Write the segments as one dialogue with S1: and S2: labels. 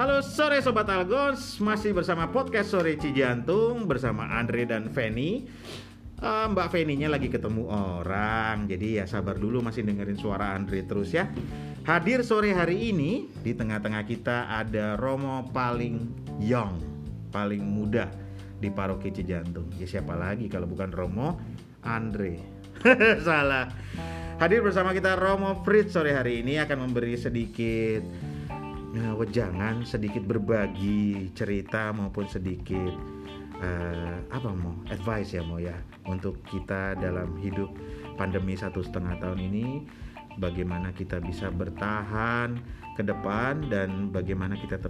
S1: Halo sore Sobat Algons, masih bersama podcast Sore Cijantung bersama Andre dan Feni. Eh, Mbak Feninya lagi ketemu orang, jadi ya sabar dulu masih dengerin suara Andre terus ya. Hadir sore hari ini di tengah-tengah kita ada Romo paling young, paling muda di paroki Cijantung. Ya siapa lagi kalau bukan Romo? Andre. Salah. Hadir bersama kita Romo Fritz sore hari ini akan memberi sedikit Nah, wejangan sedikit berbagi cerita maupun sedikit eh, apa mau advice ya mau ya untuk kita dalam hidup pandemi satu setengah tahun ini bagaimana kita bisa bertahan ke depan dan bagaimana kita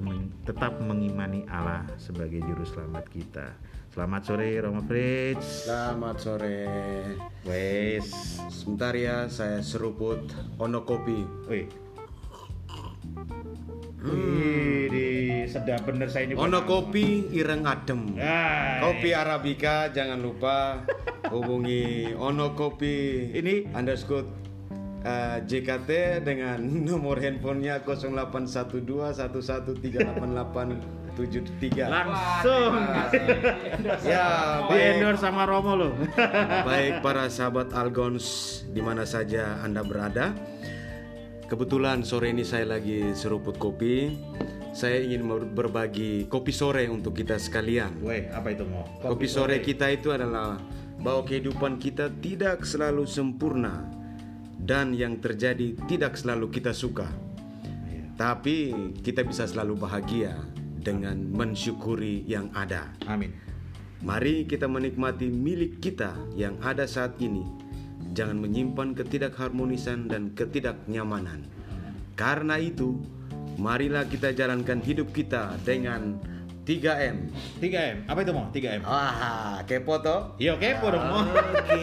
S1: tetap mengimani Allah sebagai juru selamat kita. Selamat sore Romo Fritz.
S2: Selamat sore.
S1: Wes.
S2: Sebentar ya, saya seruput Ono Kopi.
S1: Wih. Wih, di sedap bener saya ini.
S2: Ono Kopi Ireng Adem.
S1: Ah,
S2: Kopi Arabica jangan lupa hubungi Ono Kopi
S1: Ini-
S2: underscore eh, JKT dengan nomor handphonenya 081211388873.
S1: langsung
S2: Ya,
S1: di endorse sama Romo loh.
S2: Baik para sahabat Algons di mana saja Anda berada. Kebetulan sore ini saya lagi seruput kopi. Saya ingin berbagi kopi sore untuk kita sekalian.
S1: Weh, apa itu mau?
S2: Kopi sore kita itu adalah bahwa kehidupan kita tidak selalu sempurna dan yang terjadi tidak selalu kita suka.
S1: Iya.
S2: Tapi kita bisa selalu bahagia dengan mensyukuri yang ada.
S1: Amin.
S2: Mari kita menikmati milik kita yang ada saat ini. Jangan menyimpan ketidakharmonisan dan ketidaknyamanan. Karena itu, marilah kita jalankan hidup kita dengan 3M.
S1: 3M. Apa itu mau? 3M.
S2: Wah, kepo toh?
S1: Iya, kepo dong mau.
S2: Oke.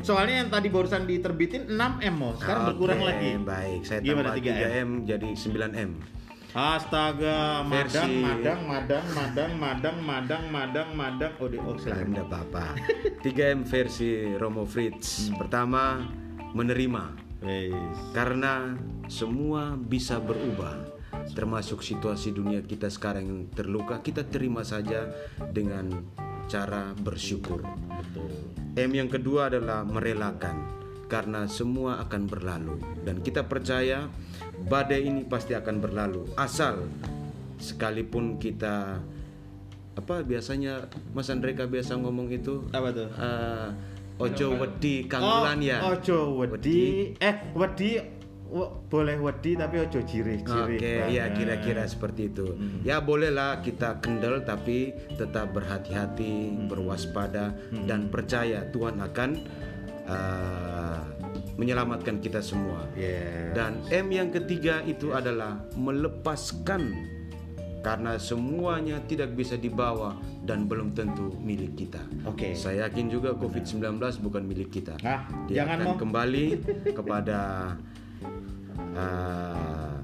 S1: Soalnya yang tadi barusan diterbitin 6M mau. Sekarang berkurang
S2: Oke,
S1: lagi.
S2: Baik, saya
S1: Gimana
S2: tambah
S1: 3M?
S2: 3M jadi 9M.
S1: Astaga, madang, madang, madang, madang, madang, madang, madang, madang. Oh, di oh.
S2: Tidak apa-apa. 3M versi Romo Fritz. Pertama, menerima.
S1: Wes.
S2: Karena semua bisa berubah, termasuk situasi dunia kita sekarang yang terluka, kita terima saja dengan cara bersyukur.
S1: Betul.
S2: M yang kedua adalah merelakan, karena semua akan berlalu dan kita percaya badai ini pasti akan berlalu, asal sekalipun kita apa biasanya Mas Andreka biasa ngomong itu
S1: Apa tuh?
S2: eh, ojo wedi kanggulan ya.
S1: Oh, ojo wedi. Eh, wedi w- boleh wedi tapi ojo jirih-jirih.
S2: Oke,
S1: banget.
S2: ya kira-kira seperti itu. Ya bolehlah kita kendel tapi tetap berhati-hati, berwaspada dan percaya Tuhan akan uh, menyelamatkan kita semua.
S1: Yes.
S2: Dan M yang ketiga itu adalah melepaskan karena semuanya tidak bisa dibawa dan belum tentu milik kita.
S1: Oke.
S2: Saya yakin juga COVID-19 bukan milik kita.
S1: Ah,
S2: Dia
S1: jangan
S2: akan
S1: mau.
S2: kembali kepada uh,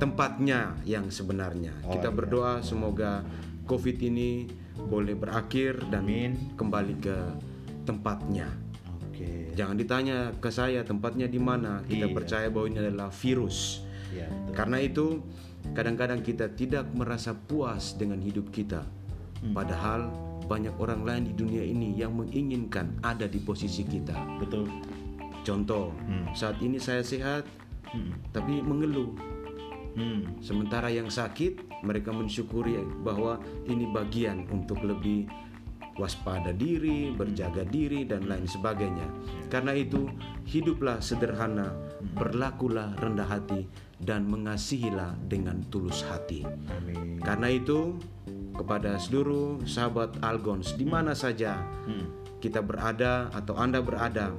S2: tempatnya yang sebenarnya.
S1: Oh,
S2: Kita
S1: iya.
S2: berdoa semoga COVID ini boleh berakhir dan
S1: Amin.
S2: kembali ke tempatnya.
S1: Oke.
S2: Jangan ditanya ke saya tempatnya di mana. Kita
S1: Iya.
S2: percaya bahwa ini adalah virus.
S1: Ya, betul.
S2: Karena itu kadang-kadang kita tidak merasa puas dengan hidup kita.
S1: Hmm.
S2: Padahal banyak orang lain di dunia ini yang menginginkan ada di posisi kita.
S1: Betul.
S2: Contoh,
S1: Hmm.
S2: saat ini saya sehat
S1: Hmm.
S2: tapi mengeluh.
S1: Hmm.
S2: Sementara yang sakit mereka mensyukuri bahwa ini bagian untuk lebih waspada diri, berjaga diri dan lain sebagainya. Karena itu, hiduplah sederhana, berlakulah rendah hati dan mengasihilah dengan tulus hati.
S1: Amin.
S2: Karena itu, kepada seluruh sahabat Algons di mana saja
S1: Hmm.
S2: kita berada atau Anda berada,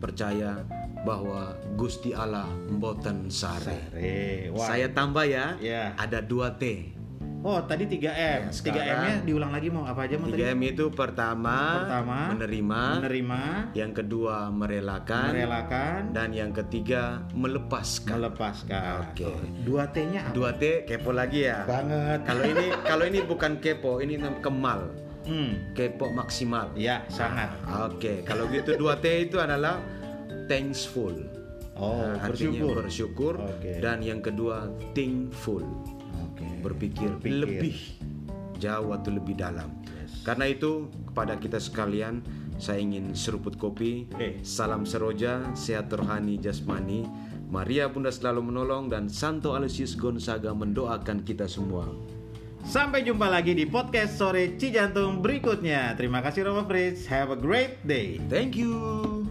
S2: percaya bahwa Gusti Allah mboten sare.
S1: Sare.
S2: Saya tambah ya,
S1: Ya.
S2: ada 2T.
S1: Oh, tadi 3M.
S2: Ya,
S1: 3M-nya
S2: sekarang-
S1: diulang lagi mau apa aja mau tadi?
S2: 3M itu pertama,
S1: Pertama,
S2: menerima,
S1: Menerima,
S2: yang kedua merelakan,
S1: merelakan,
S2: dan yang ketiga melepaskan.
S1: melepaskan.
S2: Oke.
S1: Dua T-nya apa?
S2: 2T kepo lagi ya.
S1: Banget.
S2: Kalau ini kalau ini bukan kepo, ini kemal.
S1: Hmm.
S2: Kepo maksimal.
S1: Ya, sangat.
S2: Oke, kalau gitu 2T itu adalah thankful.
S1: Oh,
S2: Nah, artinya
S1: bersyukur.
S2: bersyukur
S1: Oke.
S2: dan yang kedua thankful.
S1: Oke.
S2: berpikir,
S1: Berpikir.
S2: lebih jauh atau lebih dalam.
S1: Yes.
S2: Karena itu kepada kita sekalian saya ingin seruput kopi.
S1: Eh.
S2: Salam seroja, sehat rohani jasmani. Maria Bunda selalu menolong dan Santo Aloysius Gonzaga mendoakan kita semua.
S1: Sampai jumpa lagi di podcast sore Cijantung berikutnya. Terima kasih Romo Fritz. Have a great day.
S2: Thank you.